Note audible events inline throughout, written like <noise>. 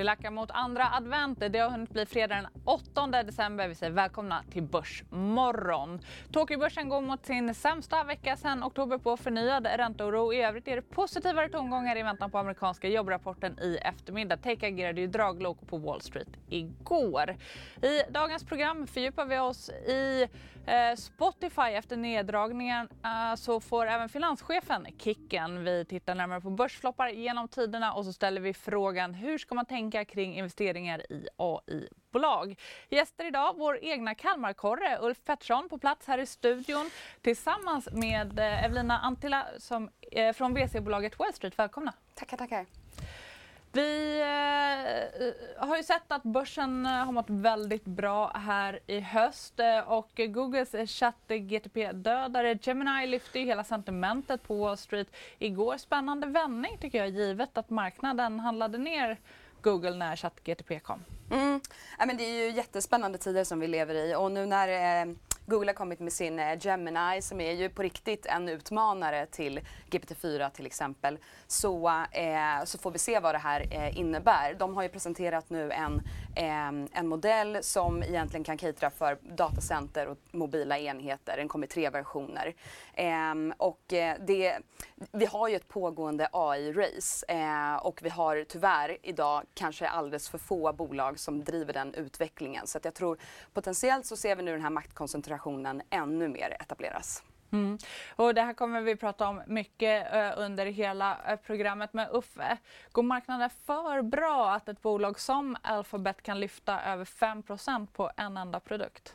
Det lackar mot andra advent. Det har hunnit bli fredag den 8 december. Vi säger välkomna till Börsmorgon. Tokyobörsen går mot sin sämsta vecka sedan oktober på förnyad ränteoro. I övrigt är det positivare tongångar i väntan på amerikanska jobbrapporten i eftermiddag. Tech agerade ju draglok på Wall Street igår. I dagens program fördjupar vi oss i Eh, Spotify efter neddragningen eh, så får även finanschefen kicken. Vi tittar närmare på börsfloppar genom tiderna och så ställer vi frågan hur ska man tänka tänka kring investeringar i AI-bolag. Gäster idag, vår egna Kalmarkorre Ulf Pettersson på plats här i studion tillsammans med eh, Evelina Antila som, från VC-bolaget Wall Street. Välkomna! Tackar, tackar. Vi eh, har ju sett att börsen eh, har mått väldigt bra här i höst eh, och Googles chatt-GTP-dödare Gemini lyfte ju hela sentimentet på Wall Street igår. Spännande vändning tycker jag givet att marknaden handlade ner Google när ChatGTP kom? Mm. Ja, men det är ju jättespännande tider som vi lever i och nu när eh, Google har kommit med sin eh, Gemini som är ju på riktigt en utmanare till GPT-4 till exempel. Så, eh, så får vi se vad det här eh, innebär. De har ju presenterat nu en, Ehm, en modell som egentligen kan catera för datacenter och mobila enheter. Den kommer i tre versioner. Ehm, och eh, det, vi har ju ett pågående AI-race eh, och vi har tyvärr idag kanske alldeles för få bolag som driver den utvecklingen. Så att jag tror potentiellt så ser vi nu den här maktkoncentrationen ännu mer etableras. Mm. Och det här kommer vi prata om mycket eh, under hela eh, programmet med Uffe. Går marknaden för bra att ett bolag som Alphabet kan lyfta över 5% på en enda produkt?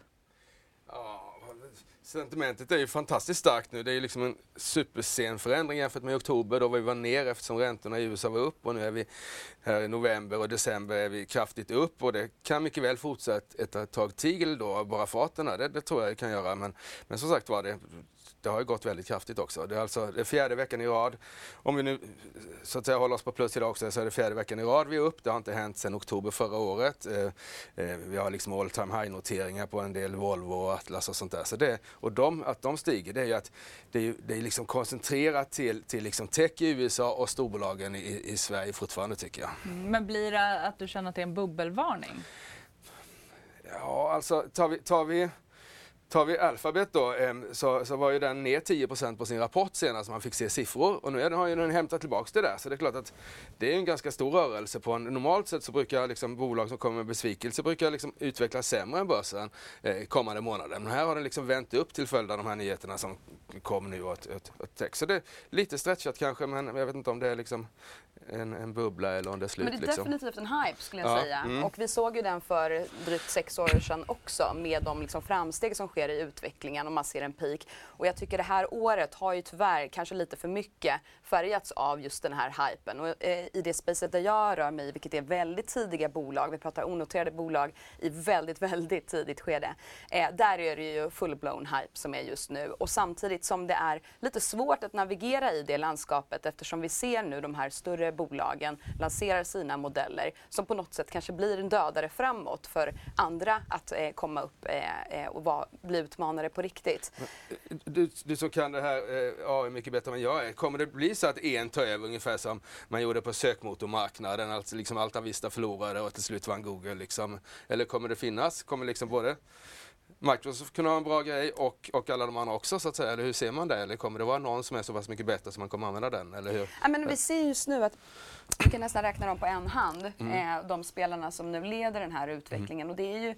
Ja, Sentimentet är ju fantastiskt starkt nu. Det är liksom en supersen förändring jämfört med oktober då vi var ner eftersom räntorna i USA var upp och nu är vi här i november och december är vi kraftigt upp och det kan mycket väl fortsätta ett tag till då, bara farten. Det, det tror jag det kan göra men, men som sagt var det det har ju gått väldigt kraftigt också. Det är alltså det är fjärde veckan i rad. Om vi nu så att säga håller oss på plus idag också så är det fjärde veckan i rad vi är upp. Det har inte hänt sedan oktober förra året. Eh, eh, vi har liksom all time high noteringar på en del Volvo och Atlas och sånt där. Så det, och de, att de stiger det är ju att det är, det är liksom koncentrerat till, till liksom tech i USA och storbolagen i, i Sverige fortfarande tycker jag. Mm, men blir det att du känner att det är en bubbelvarning? Ja, alltså tar vi, tar vi Tar vi Alphabet då så, så var ju den ner 10% på sin rapport senast man fick se siffror och nu har ju den hämtat tillbaks det där så det är klart att det är en ganska stor rörelse på en, normalt sett så brukar liksom bolag som kommer med besvikelse brukar liksom utvecklas sämre än börsen eh, kommande månader. Men här har den liksom vänt upp till följd av de här nyheterna som kom nu och ett, ett, Så det är lite stretchat kanske men jag vet inte om det är liksom en, en bubbla eller om det är slut. Men det är liksom. definitivt en hype skulle jag ja. säga. Mm. Och vi såg ju den för drygt sex år sedan också med de liksom framsteg som sker i utvecklingen och man ser en peak. Och jag tycker det här året har ju tyvärr kanske lite för mycket färgats av just den här hypen. Och eh, i det spacet där jag rör mig, vilket är väldigt tidiga bolag, vi pratar onoterade bolag i väldigt, <laughs> väldigt tidigt skede. Eh, där är det ju full-blown hype som är just nu. Och samtidigt som det är lite svårt att navigera i det landskapet eftersom vi ser nu de här större bolagen lanserar sina modeller som på något sätt kanske blir en dödare framåt för andra att eh, komma upp eh, eh och vara, bli utmanare på riktigt. Eh, du, du som kan det här eh, AI mycket bättre än jag är, kommer det bli så att en tar över ungefär som man gjorde på sökmotormarknaden, alltså liksom Alta Vista förlorade och till slut vann Google liksom. Eller kommer det finnas, kommer liksom både Microsoft kunna ha en bra grej och, och alla de andra också så att säga? Eller hur ser man det? Eller kommer det vara någon som är så pass mycket bättre som man kommer använda den? Eller hur? Ja, men vi ser just nu att vi kan nästan räkna dem på en hand, mm. eh, de spelarna som nu leder den här utvecklingen. Mm. Och det är ju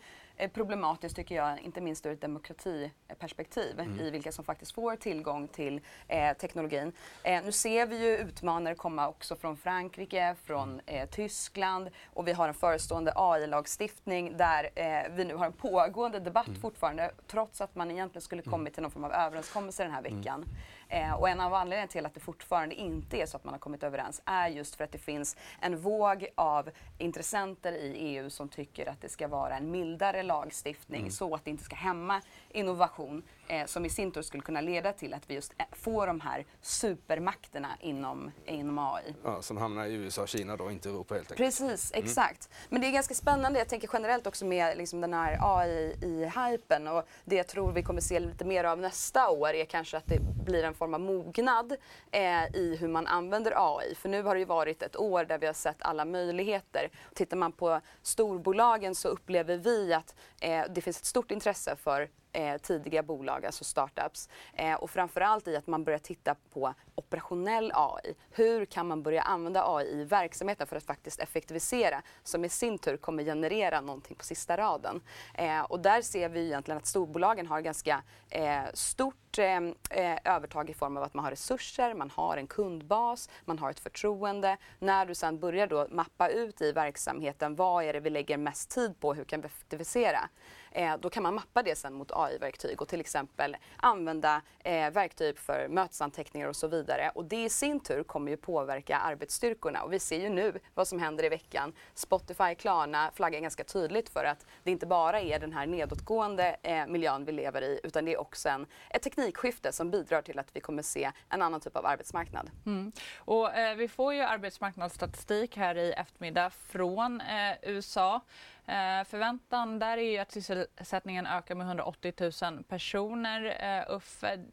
problematiskt tycker jag, inte minst ur ett demokratiperspektiv mm. i vilka som faktiskt får tillgång till eh, teknologin. Eh, nu ser vi ju utmanare komma också från Frankrike, från mm. eh, Tyskland och vi har en förestående AI-lagstiftning där eh, vi nu har en pågående debatt mm. fortfarande trots att man egentligen skulle mm. kommit till någon form av överenskommelse den här veckan. Eh, och en av anledningarna till att det fortfarande inte är så att man har kommit överens är just för att det finns en våg av intressenter i EU som tycker att det ska vara en mildare lagstiftning mm. så att det inte ska hämma innovation eh, som i sin tur skulle kunna leda till att vi just eh, får de här supermakterna inom, inom AI. Ja, som hamnar i USA och Kina då, inte Europa helt enkelt. Precis, mm. exakt. Mm. Men det är ganska spännande, jag tänker generellt också med liksom den här AI-hypen och det jag tror vi kommer se lite mer av nästa år är kanske att det blir en form av mognad eh, i hur man använder AI. För nu har det ju varit ett år där vi har sett alla möjligheter. Tittar man på storbolagen så upplever vi att eh, det finns ett stort intresse för eh, tidiga bolag, alltså startups. Eh, och framförallt i att man börjar titta på operationell AI. Hur kan man börja använda AI i verksamheten för att faktiskt effektivisera som i sin tur kommer generera någonting på sista raden. Eh, och där ser vi egentligen att storbolagen har ganska eh, stort eh, eh, övertag i form av att man har resurser, man har en kundbas, man har ett förtroende. När du sen börjar då mappa ut i verksamheten, vad är det vi lägger mest tid på, hur kan vi effektivisera? Eh, då kan man mappa det sen mot AI-verktyg och till exempel använda eh, verktyg för mötesanteckningar och så vidare. Och det i sin tur kommer ju påverka arbetsstyrkorna och vi ser ju nu vad som händer i veckan. Spotify, Klarna flaggar ganska tydligt för att det inte bara är den här nedåtgående eh, miljön vi lever i utan det är också en, ett teknikskifte som bidrar till att vi kommer se en annan typ av arbetsmarknad. Mm. Och, eh, vi får ju arbetsmarknadsstatistik här i eftermiddag från eh, USA. Eh, förväntan där är ju att sysselsättningen ökar med 180 000 personer. Eh, Uffe,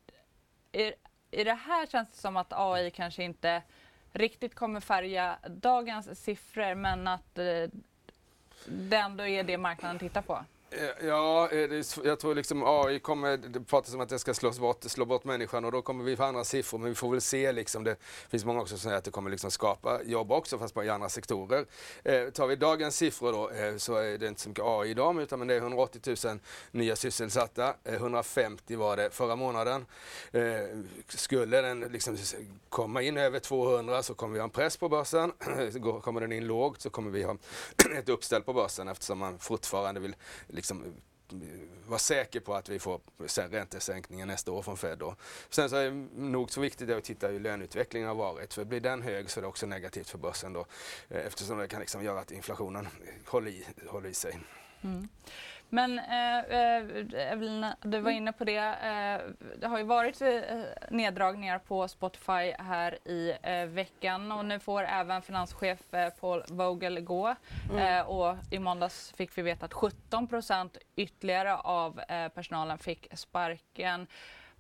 i, i det här känns det som att AI kanske inte riktigt kommer färga dagens siffror men att eh, det ändå är det marknaden tittar på. Eh, ja, eh, jag tror liksom AI kommer, det pratas om att det ska slås bort, slå bort människan och då kommer vi få andra siffror men vi får väl se liksom. Det finns många också som säger att det kommer liksom skapa jobb också fast bara i andra sektorer. Eh, tar vi dagens siffror då eh, så är det inte så mycket AI idag utan men det är 180 000 nya sysselsatta. Eh, 150 var det förra månaden. Eh, skulle den liksom komma in över 200 så kommer vi ha en press på börsen. <clears throat> kommer den in lågt så kommer vi ha <clears throat> ett uppställ på börsen eftersom man fortfarande vill liksom Liksom, vara säker på att vi får räntesänkningen nästa år från Fed. Då. Sen så är det nog så viktigt att titta hur löneutvecklingen har varit. För blir den hög så är det också negativt för börsen då eh, eftersom det kan liksom göra att inflationen håller i, håller i sig. Mm. Men eh, eh, Evelina, du var inne på det. Eh, det har ju varit eh, neddragningar på Spotify här i eh, veckan och nu får även finanschef eh, Paul Vogel gå. Mm. och I måndags fick vi veta att 17 procent ytterligare av personalen fick sparken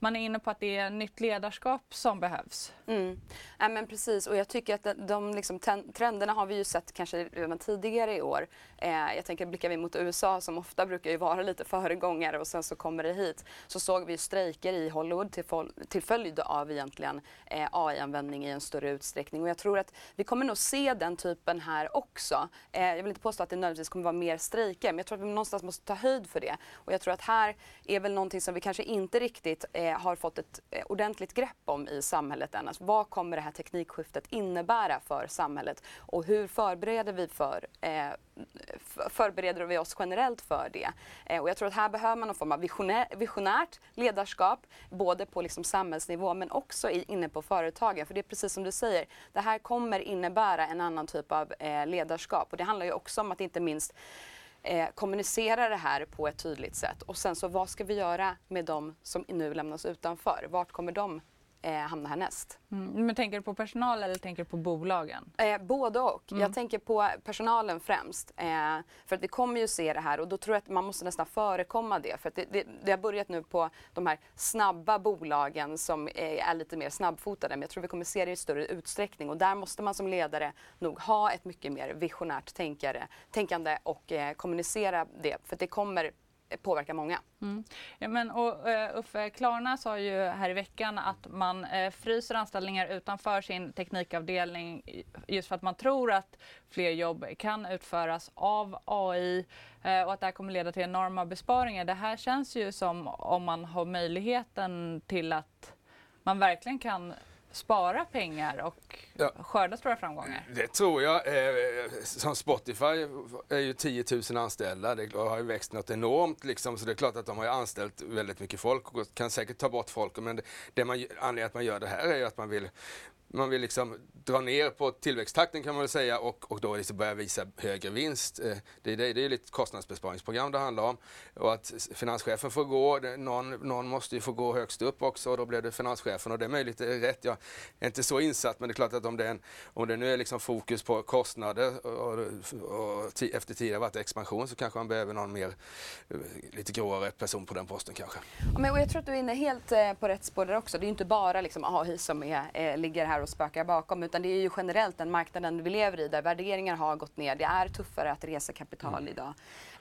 man är inne på att det är nytt ledarskap som behövs. Mm. Ja, men precis och jag tycker att de liksom, trenderna har vi ju sett kanske redan tidigare i år. Eh, jag tänker blickar vi mot USA som ofta brukar ju vara lite föregångare och sen så kommer det hit. Så såg vi strejker i Hollywood till, till följd av egentligen eh, AI-användning i en större utsträckning och jag tror att vi kommer nog se den typen här också. Eh, jag vill inte påstå att det nödvändigtvis kommer vara mer strejker men jag tror att vi någonstans måste ta höjd för det. Och jag tror att här är väl någonting som vi kanske inte riktigt eh, Eh, har fått ett eh, ordentligt grepp om i samhället än. Alltså, vad kommer det här teknikskiftet innebära för samhället och hur förbereder vi, för, eh, förbereder vi oss generellt för det? Eh, och jag tror att här behöver man någon form av visionär, visionärt ledarskap både på liksom samhällsnivå men också i, inne på företagen. För det är precis som du säger, det här kommer innebära en annan typ av eh, ledarskap och det handlar ju också om att inte minst eh, kommunicera det här på ett tydligt sätt. Och sen så vad ska vi göra med de som nu lämnas utanför? Vart kommer de eh, hamna härnäst. Mm. Men tänker du på personal eller tänker du på bolagen? Eh, både och. Mm. Jag tänker på personalen främst. Eh, för att vi kommer ju se det här och då tror jag att man måste nästan förekomma det. För att det, det, det har börjat nu på de här snabba bolagen som eh, är lite mer snabbfotade. Men jag tror vi kommer se det i större utsträckning och där måste man som ledare nog ha ett mycket mer visionärt tänkare, tänkande och eh, kommunicera det. För det kommer påverkar många. Mm. Ja, men, och, uh, Uffe Klarna sa ju här i veckan att man uh, fryser anställningar utanför sin teknikavdelning just för att man tror att fler jobb kan utföras av AI uh, eh, och att det här kommer leda till enorma besparingar. Det här känns ju som om man har möjligheten till att man verkligen kan spara pengar och ja. skörda stora framgångar? Det tror jag. Eh, som Spotify är ju 10 000 anställda. Det har ju växt något enormt liksom, så det är klart att de har anställt väldigt mycket folk och kan säkert ta bort folk. Men det, det man, anledningen att man gör det här är ju att man vill man vill liksom dra ner på tillväxttakten kan man väl säga och, och då liksom börja visa högre vinst. Eh, det, det, det är lite kostnadsbesparingsprogram det handlar om. Och att finanschefen får gå, någon, någon måste ju få gå högst upp också och då blir det finanschefen och det är möjligt, det är rätt. Jag är inte så insatt men det är klart att om det, en, om det nu är liksom fokus på kostnader och, och, och efter tidigare varit expansion så kanske man behöver någon mer eh, lite gråare person på den posten kanske. men, och jag tror att du är inne helt eh, på rätt spår där också. Det är ju inte bara liksom AI som är, eh, ligger här och spökar bakom utan det är ju generellt den marknaden vi lever i där värderingar har gått ner. Det är tuffare att resa kapital mm. idag.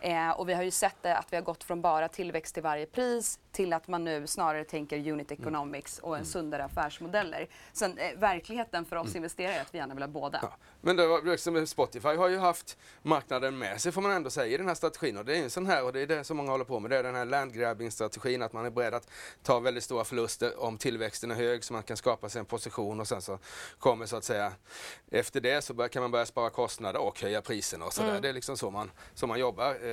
Eh, och vi har ju sett att vi har gått från bara tillväxt till varje pris till att man nu snarare tänker unit mm. economics och en mm. sundare affärsmodeller. Sen eh, verkligheten för oss mm. investerare är att vi gärna vill ha båda. Ja. Men det var, liksom, Spotify har ju haft marknaden med sig får man ändå säga i den här strategin och det är en sån här och det är det som många håller på med. Det är den här landgrabbing-strategin att man är beredd att ta väldigt stora förluster om tillväxten är hög så man kan skapa sig en position och sen så kommer så att säga efter det så kan man börja spara kostnader och höja priserna och sådär. Mm. Det är liksom så man, så man jobbar.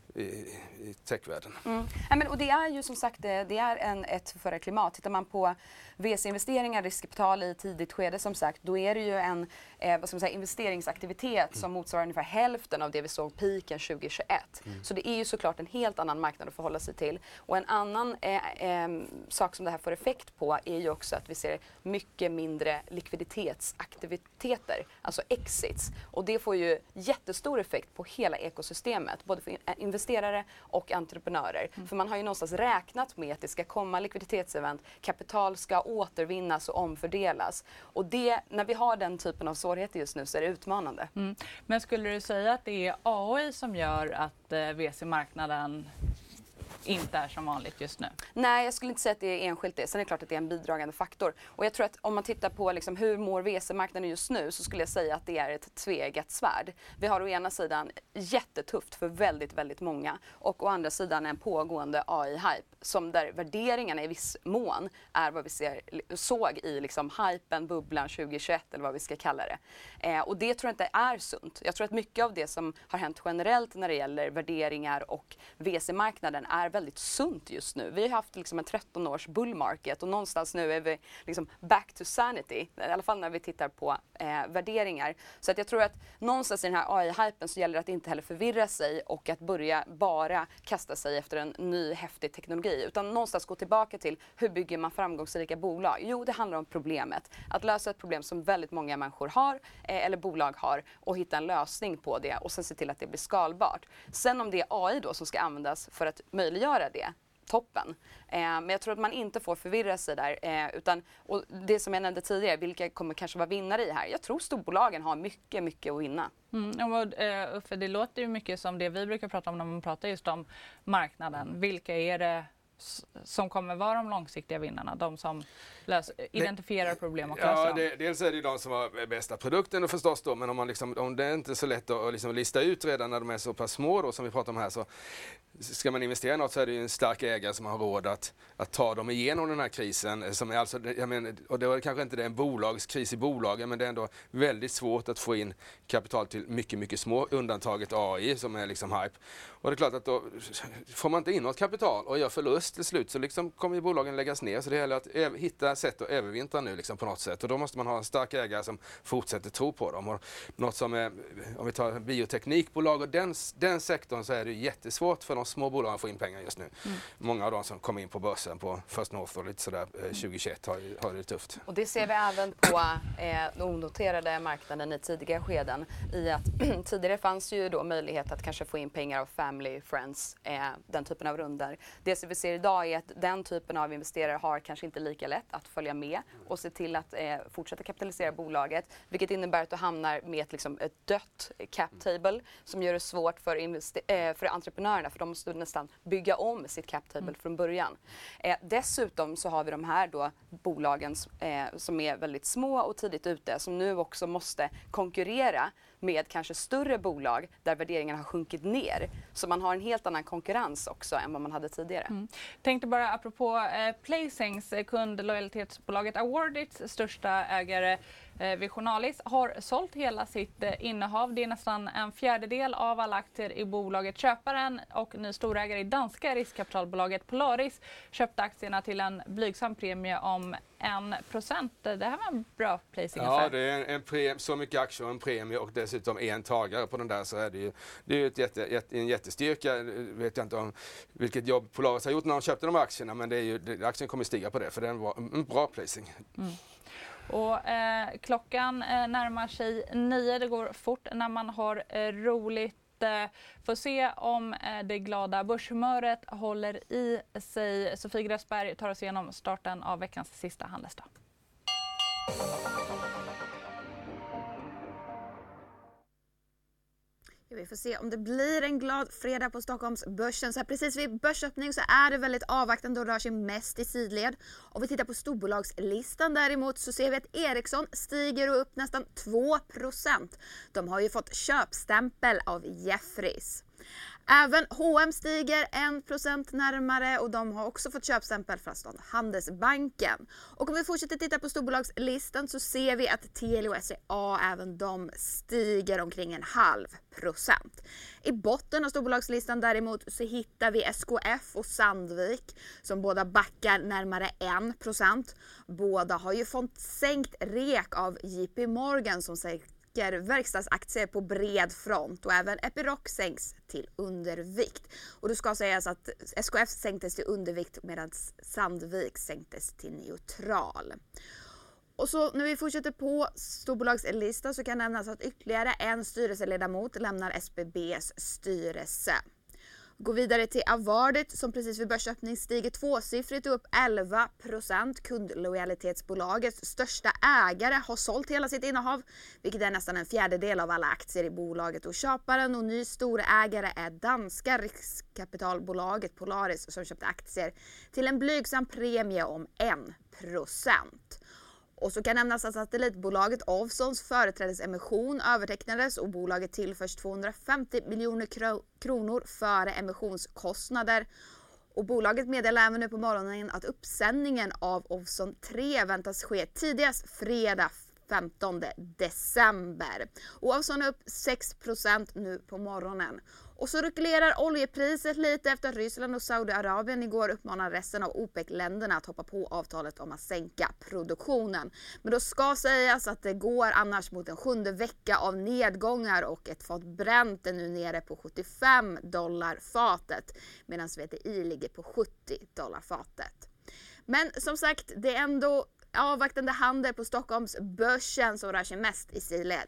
i, i techvärlden. Mm. Ja, men, och det är ju som sagt det, det är en, ett förra klimat. Tittar man på VC-investeringar, riskkapital i tidigt skede som sagt, då är det ju en eh, vad ska man säga, investeringsaktivitet mm. som motsvarar ungefär hälften av det vi såg piken 2021. Mm. Så det är ju såklart en helt annan marknad att förhålla sig till. Och en annan eh, eh, sak som det här får effekt på är ju också att vi ser mycket mindre likviditetsaktiviteter, alltså exits. Och det får ju jättestor effekt på hela ekosystemet, både för investerare och entreprenörer. Mm. För man har ju någonstans räknat med att det ska komma likviditetsevent, kapital ska återvinnas och omfördelas. Och det, när vi har den typen av svårigheter just nu så är det utmanande. Mm. Men skulle du säga att det är AI som gör att eh, VC-marknaden inte är som vanligt just nu? Nej, jag skulle inte säga att det är enskilt det. Sen är det klart att det är en bidragande faktor. Och jag tror att om man tittar på liksom hur mår VC-marknaden just nu så skulle jag säga att det är ett tveeggat svärd. Vi har å ena sidan jättetufft för väldigt, väldigt många och å andra sidan en pågående AI-hype som där värderingarna i viss mån är vad vi ser, såg i liksom hypen, bubblan 2021 eller vad vi ska kalla det. Eh, och det tror jag inte är sunt. Jag tror att mycket av det som har hänt generellt när det gäller värderingar och VC-marknaden är väldigt sunt just nu. Vi har haft liksom en 13 års bull market och någonstans nu är vi liksom back to sanity. I alla fall när vi tittar på eh, värderingar. Så att jag tror att någonstans i den här AI-hypen så gäller det att inte heller förvirra sig och att börja bara kasta sig efter en ny häftig teknologi. Utan någonstans gå tillbaka till hur bygger man framgångsrika bolag? Jo, det handlar om problemet. Att lösa ett problem som väldigt många människor har eh, eller bolag har och hitta en lösning på det och sen se till att det blir skalbart. Sen om det är AI då som ska användas för att möjliggöra möjliggöra det toppen. Eh, men jag tror att man inte får förvirra sig där. Eh, utan, och det som jag nämnde tidigare, vilka kommer kanske vara vinnare i här? Jag tror storbolagen har mycket, mycket att vinna. Mm, och, uh, Uffe, det låter ju mycket som det vi brukar prata om när man pratar just om marknaden. Vilka är det som kommer vara de långsiktiga vinnarna? De som lös, identifierar problem och löser ja, det, Dels är det de som har bästa produkten förstås då, men om, man liksom, om det är inte är så lätt att liksom lista ut redan när de är så pass små då, som vi pratar om här så ska man investera i något så är det en stark ägare som har råd att, att ta dem igenom den här krisen. Som är alltså, jag menar, och det är kanske inte det är en bolagskris i bolagen men det är ändå väldigt svårt att få in kapital till mycket, mycket små, undantaget AI som är liksom hype. Och det är klart att då får man inte in något kapital och gör förlust till slut så liksom kommer ju bolagen läggas ner. Så det gäller att hitta sätt att övervintra nu liksom på något sätt och då måste man ha en stark ägare som fortsätter tro på dem. Och något som är, om vi tar bioteknikbolag och den, den sektorn så är det jättesvårt för de små bolagen att få in pengar just nu. Mm. Många av de som kom in på börsen på First North och lite sådär eh, 2021 har, har det tufft. Och det ser vi även på eh, onoterade marknaden i tidiga skeden i att <clears throat> tidigare fanns ju då möjlighet att kanske få in pengar av family, friends, eh, den typen av runder. Det som vi ser idag är att den typen av investerare har kanske inte lika lätt att följa med och se till att eh, fortsätta kapitalisera bolaget, vilket innebär att du hamnar med ett, liksom, ett dött cap table som gör det svårt för, eh, för entreprenörerna för de måste nästan bygga om sitt cap table mm. från början. Eh, dessutom så har vi de här då bolagen eh, som är väldigt små och tidigt ute som nu också måste konkurrera med kanske större bolag där värderingen har sjunkit ner. Så man har en helt annan konkurrens också än vad man hade tidigare. Mm. Tänkte bara apropå eh, Placings, eh, kundlojalitetsbolaget Awardits största ägare Visionalis har sålt hela sitt eh, innehav. Det är nästan en fjärdedel av alla aktier i bolaget. Köparen och ny storägare i danska riskkapitalbolaget Polaris köpte aktierna till en blygsam premie om 1% Det här var en bra placing Ja, det är en, en premie, så mycket aktier och en premie och dessutom en tagare på den där så är det ju, det är ett jätte, jätte, en jättestyrka. Vet jag inte om vilket jobb Polaris har gjort när de köpte de här aktierna men det är ju, aktien kommer stiga på det för det är en, en bra placing. Mm. Och, eh, klockan eh, närmar sig nio. Det går fort när man har eh, roligt. Eh, får se om eh, det glada börshumöret håller i sig. Sofie Gräsberg tar oss igenom starten av veckans sista handelsdag. Vi får se om det blir en glad fredag på Stockholmsbörsen. Så här, precis vid börsöppning så är det väldigt avvaktande och rör sig mest i sidled. Om vi tittar på storbolagslistan däremot så ser vi att Ericsson stiger upp nästan 2% De har ju fått köpstämpel av Jeffries. Även H&M stiger 1% närmare och de har också fått köpstämpel från Handelsbanken. Och om vi fortsätter titta på storbolagslistan så ser vi att Telia och SCA även de stiger omkring en halv procent. I botten av storbolagslistan däremot så hittar vi SKF och Sandvik som båda backar närmare 1 procent. Båda har ju fått sänkt rek av JP Morgan som sjunker verkstadsaktier på bred front och även Epiroc sänks till undervikt. Och det ska sägas att SKF sänktes till undervikt medan Sandvik sänktes till neutral. Och så när vi fortsätter på storbolagslistan så kan nämnas att ytterligare en styrelseledamot lämnar SBBs styrelse. Går vidare till Avardit som precis vid börsöppning stiger tvåsiffrigt upp 11% Kundlojalitetsbolagets största ägare har sålt hela sitt innehav, vilket är nästan en fjärdedel av alla aktier i bolaget. Och köparen och ny storägare är danska riskkapitalbolaget Polaris som köpte aktier till en blygsam premie om 1 och så kan nämnas att satellitbolaget Ovzons företrädesemission övertecknades och bolaget tillförs 250 miljoner kronor före emissionskostnader. Och bolaget meddelar även nu på morgonen att uppsändningen av Ovzon 3 väntas ske tidigast fredag 15 december. Och Ovzon är upp 6% nu på morgonen. Och så rekylerar oljepriset lite efter att Ryssland och Saudiarabien igår uppmanar resten av OPEC-länderna att hoppa på avtalet om att sänka produktionen. Men då ska sägas att det går annars mot en sjunde vecka av nedgångar och ett fat bränt är nu nere på 75 dollar fatet medan VTI ligger på 70 dollar fatet. Men som sagt, det är ändå avvaktande handel på Stockholmsbörsen som rör sig mest i sidled.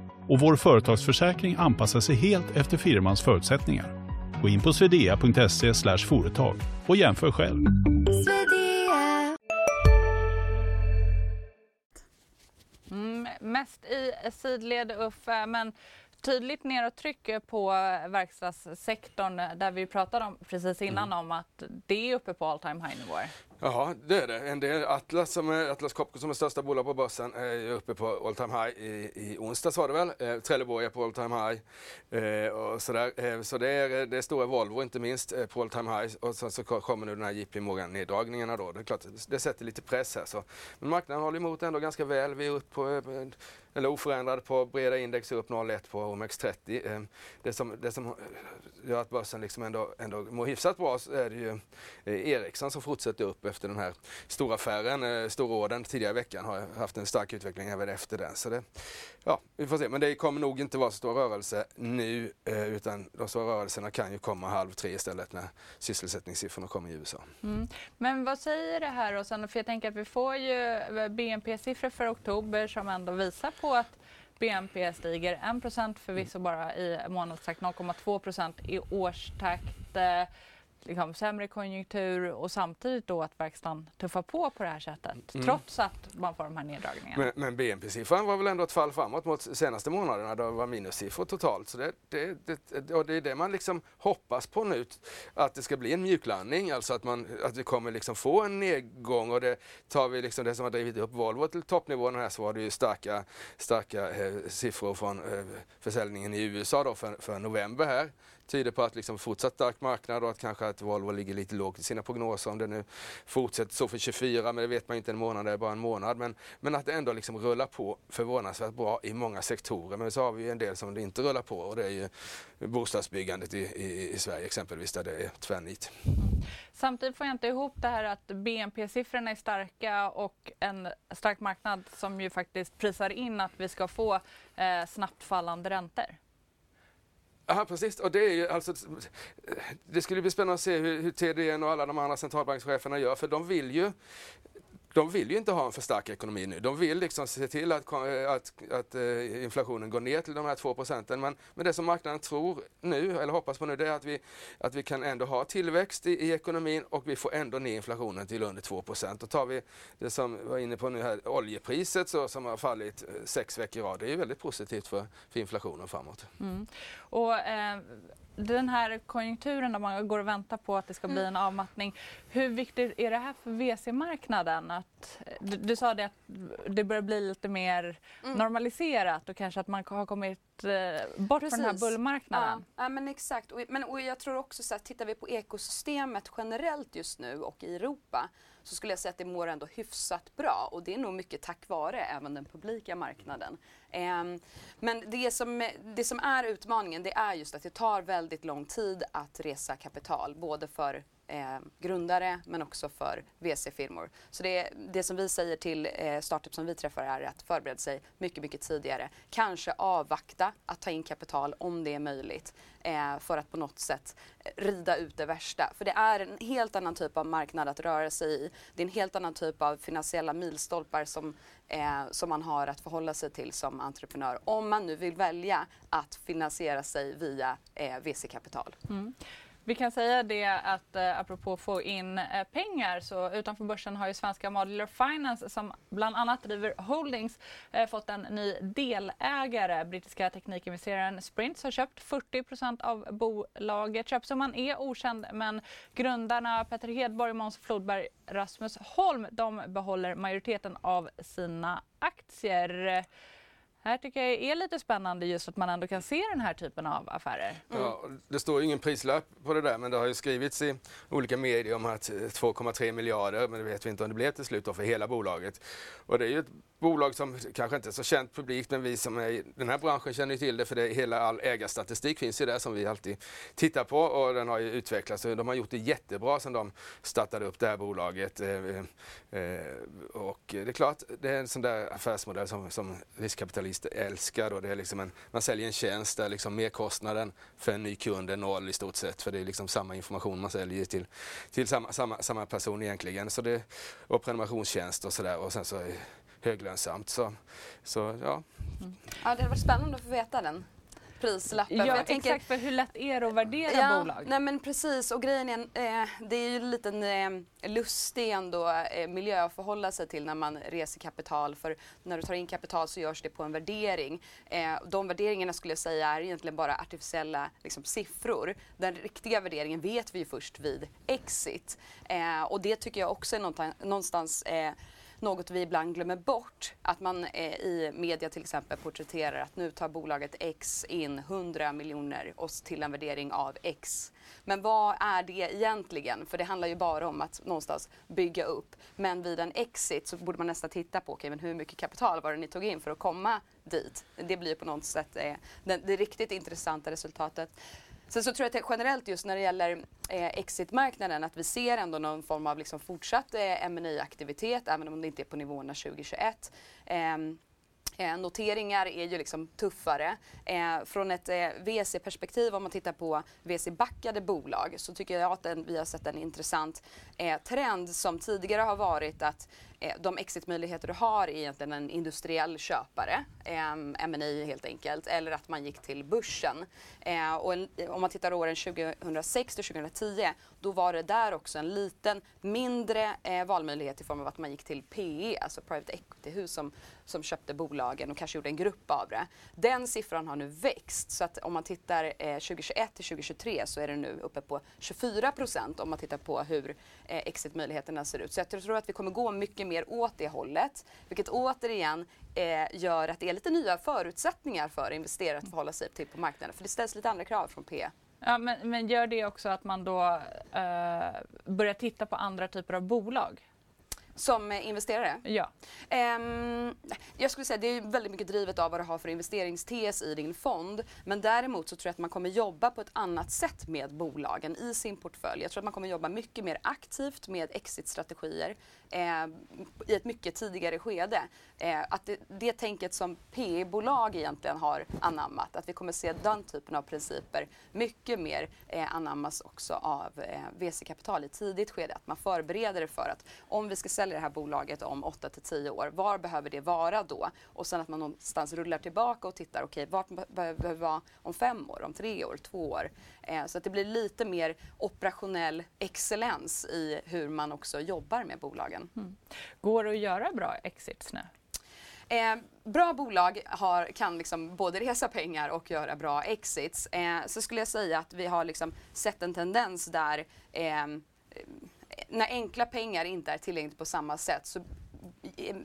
och vår företagsförsäkring anpassar sig helt efter firmans förutsättningar. Gå in på swedea.se företag och jämför själv. Mm, mest i sidled Uffe, eh, men tydligt nedåttryck på verkstadssektorn där vi pratade om precis innan mm. om att det är uppe på all time high nivåer. Ja, det är det. En del Atlas, som är, Atlas Copco som är största bolag på börsen är uppe på all time high i, i onsdags var det väl. Eh, Trelleborg är på all time high. Eh, och sådär. Eh, så det är, det är stora Volvo inte minst eh, på all time high och sen så kommer nu den här JP Morgan neddragningarna då. Det är klart, det sätter lite press här. Så. Men marknaden håller emot ändå ganska väl. Vi är upp på eh, eller oförändrad på breda index upp 0,1 på OMX30. Ehm, det som, det som gör att börsen liksom ändå, ändå mår hyfsat bra så är det ju eh, Ericsson som fortsätter upp efter den här stora affären, eh, storordern tidigare i veckan har haft en stark utveckling även efter den. Så det, ja, vi får se. Men det kommer nog inte vara så stor rörelse nu eh, utan de stora rörelserna kan ju komma halv tre istället när sysselsättningssiffrorna kommer i USA. Mm. Men vad säger det här och sen, för jag tänker att vi får ju eh, BNP-siffror för oktober som ändå visar på att BNP stiger 1% förvisso bara i månadstakt, 0,2% i årstakt. Eh, liksom, sämre konjunktur och samtidigt då att verkstaden tuffar på på det här sättet mm. trots att man får de här neddragningarna. Men, men BNP-siffran var väl ändå ett fall framåt mot senaste månaderna då det var minussiffror totalt. Så det, det, det, och det är det man liksom hoppas på nu, att det ska bli en mjuklandning, alltså att, man, att vi kommer liksom få en nedgång och det tar vi liksom det som har drivit upp Volvo till toppnivån här så var det ju starka, starka eh, siffror från eh, försäljningen i USA då för, för november här tyder på att liksom fortsatt stark marknad och att kanske att Volvo ligger lite lågt i sina prognoser om det nu fortsätter så för 24, men det vet man inte en månad, det är bara en månad. Men, men att det ändå liksom rullar på förvånansvärt bra i många sektorer. Men så har vi en del som det inte rullar på och det är ju bostadsbyggandet i, i, i Sverige exempelvis där det är tvärnit. Samtidigt får jag inte ihop det här att BNP-siffrorna är starka och en stark marknad som ju faktiskt prisar in att vi ska få eh, snabbt fallande räntor. Ja, precis. Och det, är ju alltså, eh, det skulle bli spännande att se hur, hur TDN och alla de andra centralbankscheferna gör, för de vill ju de vill ju inte ha en för stark ekonomi nu. De vill liksom se till att, eh, att, att eh, inflationen går ner till de här 2 procenten. Men, men det som marknaden tror nu, eller hoppas på nu, det är att vi, att vi kan ändå ha tillväxt i, i ekonomin och vi får ändå ner inflationen till under 2 procent. Och tar vi det som vi var inne på nu här, oljepriset så, som har fallit eh, sex veckor i rad, det är ju väldigt positivt för, för inflationen framåt. Mm. Och, eh, den här konjunkturen där man går och väntar på att det ska bli en mm. avmattning. Hur viktigt är det här för VC-marknaden? du, du, sa det att det börjar bli lite mer mm. normaliserat och kanske att man har kommit eh, bort Precis. från den här bullmarknaden. Ja, ja men exakt. Och, men, och jag tror också så att tittar vi på ekosystemet generellt just nu och i Europa så skulle jag säga att det mår ändå hyfsat bra och det är nog mycket tack vare även den publika marknaden. Ehm, men det som, det som är utmaningen det är just att det tar väldigt lång tid att resa kapital både för eh, grundare men också för VC-firmor. Så det, det som vi säger till eh, startups som vi träffar är att förbereda sig mycket, mycket tidigare. Kanske avvakta att ta in kapital om det är möjligt eh, för att på något sätt rida ut det värsta. För det är en helt annan typ av marknad att röra sig i. Det är en helt annan typ av finansiella milstolpar som, eh, som man har att förhålla sig till som entreprenör. Om man nu vill välja att finansiera sig via eh, VC-kapital. Mm. Vi kan säga det att eh, apropå få in eh, pengar så utanför börsen har ju svenska Modular Finance som bland annat driver Holdings eh, fått en ny delägare. Brittiska teknikinvesteraren Sprints har köpt 40% av bolaget. Köpsumman är okänd men grundarna Petter Hedborg, Måns Flodberg, Rasmus Holm de behåller majoriteten av sina aktier. Här tycker jag är lite spännande just att man ändå kan se den här typen av affärer. Mm. Ja, det står ju ingen prislapp på det där men det har ju skrivits i olika medier om att eh, 2,3 miljarder men det vet vi inte om det blev till slut då för hela bolaget. Och det är ju ett bolag som kanske inte är så känt publikt men vi som är i den här branschen känner till det för det, hela all ägarstatistik finns ju där som vi alltid tittar på och den har ju utvecklats. De har gjort det jättebra sedan de startade upp det här bolaget. Eh, eh, eh, och det är klart, det är en sån där affärsmodell som, som riskkapitalister älskar. Och det är liksom en, man säljer en tjänst där liksom merkostnaden för en ny kund är noll i stort sett för det är liksom samma information man säljer till, till samma, samma, samma person egentligen. Så det, och prenumerationstjänst och sådär och sen så höglönsamt. Så, så ja. Mm. ja. Det hade varit spännande att få veta den prislappen. Ja, jag tänker, exakt. För hur lätt är det att värdera ja, bolag? Nej men precis och grejen är, eh, det är ju en liten eh, lustig ändå eh, miljö att förhålla sig till när man reser kapital. För när du tar in kapital så görs det på en värdering. Eh, de värderingarna skulle jag säga är egentligen bara artificiella liksom, siffror. Den riktiga värderingen vet vi ju först vid exit. Eh, och det tycker jag också är någonstans eh, något vi ibland glömmer bort. Att man eh, i media till exempel porträtterar att nu tar bolaget X in 100 miljoner och till en värdering av X. Men vad är det egentligen? För det handlar ju bara om att någonstans bygga upp. Men vid en exit så borde man nästan titta på okay, men hur mycket kapital var det ni tog in för att komma dit. Det blir på något sätt eh, det, det riktigt intressanta resultatet. Sen så tror jag att generellt just när det gäller eh, exitmarknaden att vi ser ändå någon form av liksom fortsatt eh, ma aktivitet även om det inte är på nivåerna 2021. Ehm, eh, noteringar är ju liksom tuffare. Eh, från ett eh, VC-perspektiv, om man tittar på VC-backade bolag, så tycker jag att den, vi har sett en intressant eh, trend som tidigare har varit att Eh, de exitmöjligheter du har är egentligen en industriell köpare, eh, M&A helt enkelt, eller att man gick till börsen. Eh, och en, om man tittar åren 2006 till 2010, då var det där också en liten mindre eh, valmöjlighet i form av att man gick till PE, alltså private equity-hus som, som köpte bolagen och kanske gjorde en grupp av det. Den siffran har nu växt så att om man tittar eh, 2021 till 2023 så är det nu uppe på 24 procent om man tittar på hur Eh, exitmöjligheterna ser ut. Så jag tror att vi kommer gå mycket mer åt det hållet, vilket återigen eh, gör att det är lite nya förutsättningar för investerare att förhålla sig till på marknaden. För det ställs lite andra krav från P. Ja, men, men gör det också att man då eh, börjar titta på andra typer av bolag? Som investerare? Ja. Um, jag skulle säga det är väldigt mycket drivet av vad du har för investeringstes i din fond. Men däremot så tror jag att man kommer jobba på ett annat sätt med bolagen i sin portfölj. Jag tror att man kommer jobba mycket mer aktivt med exitstrategier eh, i ett mycket tidigare skede. Eh, att det, det tänket som PE-bolag egentligen har anammat, att vi kommer se den typen av principer mycket mer eh, anammas också av eh, VC-kapital i tidigt skede. Att man förbereder det för att om vi ska sälja det här bolaget om 8 till 10 år, var behöver det vara då? Och sen att man någonstans rullar tillbaka och tittar, okej, okay, vart behöver det vara om fem år, om tre år, två år? Eh, så att det blir lite mer operationell excellens i hur man också jobbar med bolagen. Mm. Går det att göra bra exits nu? Eh, bra bolag har, kan liksom både resa pengar och göra bra exits. Eh, så skulle jag säga att vi har liksom sett en tendens där eh, när enkla pengar inte är tillgängligt på samma sätt så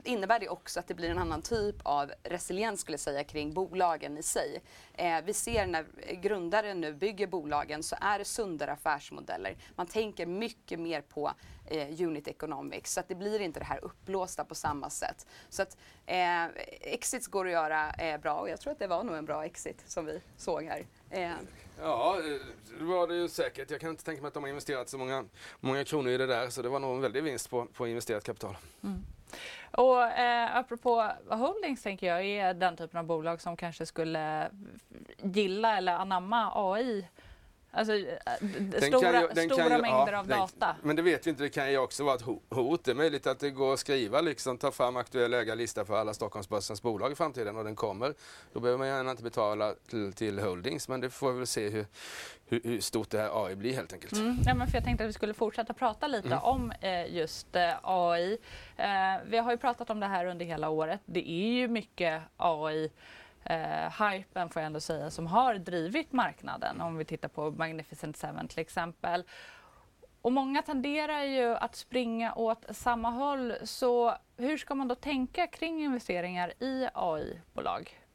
innebär det också att det blir en annan typ av resiliens skulle jag säga kring bolagen i sig. Eh, vi ser när grundare nu bygger bolagen så är det sundare affärsmodeller. Man tänker mycket mer på eh, unit economics så att det blir inte det här uppblåsta på samma sätt. Så att eh, exits går att göra eh, bra och jag tror att det var nog en bra exit som vi såg här. Eh. Ja, det var det ju säkert. Jag kan inte tänka mig att de har investerat så många, många kronor i det där så det var nog en väldig vinst på, på investerat kapital. Mm. Och eh, apropå holdings tänker jag är den typen av bolag som kanske skulle gilla eller anamma AI Alltså den stora, ju, stora ju, mängder ja, av den, data. Men det vet vi inte, det kan ju också vara ett hot. Det är möjligt att det går att skriva, liksom, ta fram aktuell ägarlista för alla Stockholmsbörsens bolag i framtiden och den kommer. Då behöver man gärna inte betala till, till holdings, men det får vi väl se hur, hur, hur stort det här AI blir helt enkelt. Mm. Ja, men för jag tänkte att vi skulle fortsätta prata lite mm. om eh, just eh, AI. Eh, vi har ju pratat om det här under hela året. Det är ju mycket AI eh, hypen får jag ändå säga som har drivit marknaden om vi tittar på Magnificent Seven till exempel. Och många tenderar ju att springa åt samma håll så hur ska man då tänka kring investeringar i AI-bolag?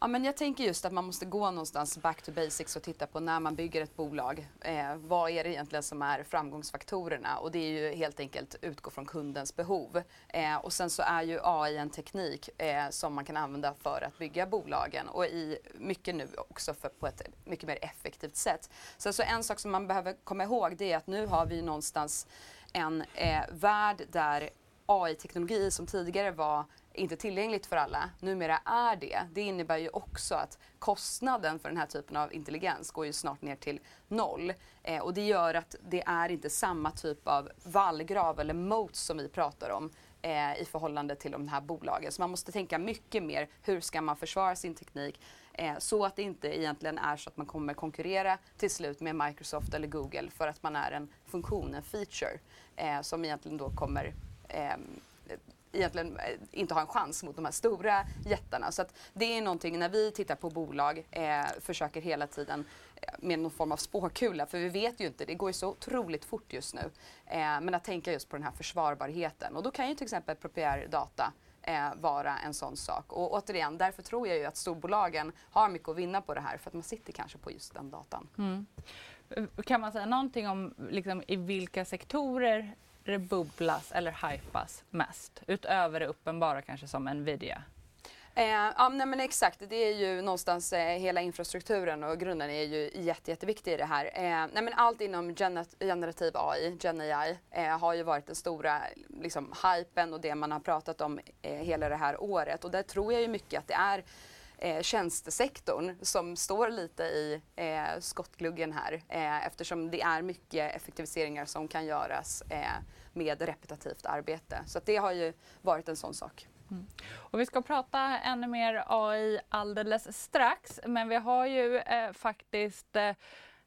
Ja, men jag tänker just att man måste gå någonstans back to basics och titta på när man bygger ett bolag. Eh, vad är det egentligen som är framgångsfaktorerna? Och det är ju helt enkelt utgå från kundens behov. Eh, och sen så är ju AI en teknik eh, som man kan använda för att bygga bolagen och i mycket nu också för, på ett mycket mer effektivt sätt. Så alltså en sak som man behöver komma ihåg det är att nu har vi någonstans en eh, värld där AI-teknologi som tidigare var inte tillgängligt för alla, numera är det. Det innebär ju också att kostnaden för den här typen av intelligens går ju snart ner till noll. Eh, och det gör att det är inte samma typ av vallgrav eller moats som vi pratar om eh, i förhållande till de här bolagen. Så man måste tänka mycket mer, hur ska man försvara sin teknik? Eh, så att det inte egentligen är så att man kommer konkurrera till slut med Microsoft eller Google för att man är en funktion, en feature, eh, som egentligen då kommer ehm, egentligen eh, inte har en chans mot de här stora jättarna. Så att det är någonting när vi tittar på bolag, eh, försöker hela tiden eh, med någon form av spåkula, för vi vet ju inte, det går ju så otroligt fort just nu. Eh, men att tänka just på den här försvarbarheten och då kan ju till exempel proprietär data eh, vara en sån sak. Och återigen, därför tror jag ju att storbolagen har mycket att vinna på det här för att man sitter kanske på just den datan. Mm. Kan man säga någonting om liksom, i vilka sektorer det bubblas eller hypas mest? Utöver det uppenbara kanske som Nvidia? Eh, ja, nej, men exakt. Det är ju någonstans eh, hela infrastrukturen och grunden är ju jätte, jätteviktig i det här. Eh, nej, men allt inom generativ AI, Gen AI, eh, har ju varit den stora liksom, hypen och det man har pratat om eh, hela det här året. Och där tror jag ju mycket att det är eh, tjänstesektorn som står lite i eh, skottgluggen här eh, eftersom det är mycket effektiviseringar som kan göras eh, med repetitivt arbete. Så det har ju varit en sån sak. Mm. Och vi ska prata ännu mer AI alldeles strax, men vi har ju eh, faktiskt eh,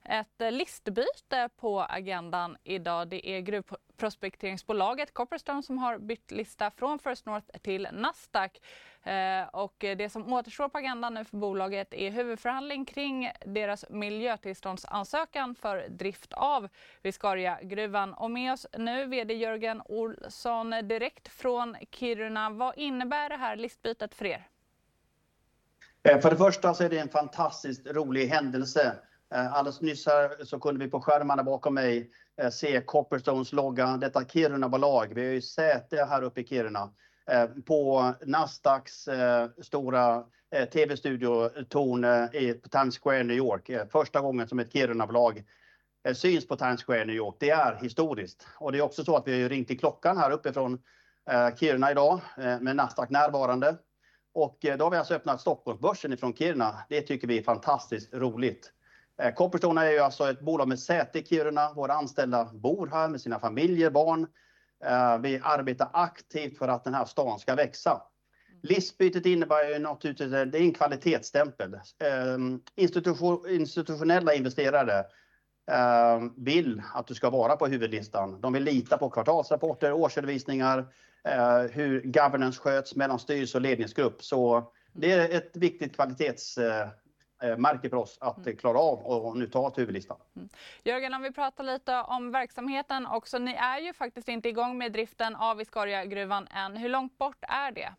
ett eh, listbyte på agendan idag. Det är gruvprospekteringsbolaget Copperstone som har bytt lista från First North till Nasdaq. Eh, och det som återstår på agendan nu för bolaget är huvudförhandling kring deras miljötillståndsansökan för drift av Viscariagruvan. Och med oss nu VD Jörgen Olsson direkt från Kiruna. Vad innebär det här listbytet för er? Eh, för det första så är det en fantastiskt rolig händelse. Eh, alldeles nyss här så kunde vi på skärmarna bakom mig eh, se Copperstones logga, detta Kiruna-bolag. Vi har ju säte här uppe i Kiruna. Eh, på Nasdaqs stora tv-studiotorn på Times Square, New York. Första gången som ett Kiruna-bolag syns på Times Square, New York. Det är historiskt. Och det är också så att vi har ringt i klockan här uppifrån Kiruna idag med Nasdaq närvarande. Och då har vi alltså öppnat Stockholmsbörsen ifrån Kiruna. Det tycker vi är fantastiskt roligt. Eh, Copperstone är ju alltså ett bolag med säte i Kiruna. Våra anställda bor här med sina familjer, barn. Eh, vi arbetar aktivt för att den här stan ska växa. Listbytet innebär ju naturligtvis det är en kvalitetsstämpel. Ehm, institutionella investerare ehm, vill att du ska vara på huvudlistan. De vill lita på kvartalsrapporter, årsredovisningar, eh, hur governance sköts mellan styrelse och ledningsgrupp. Så det är ett viktigt kvalitets eh, Eh, märke för oss att mm. klara av och nu ta till huvudlistan. Mm. Jörgen, om vi pratar lite om verksamheten också. Ni är ju faktiskt inte igång med driften av Viscariagruvan än. Hur långt bort är det?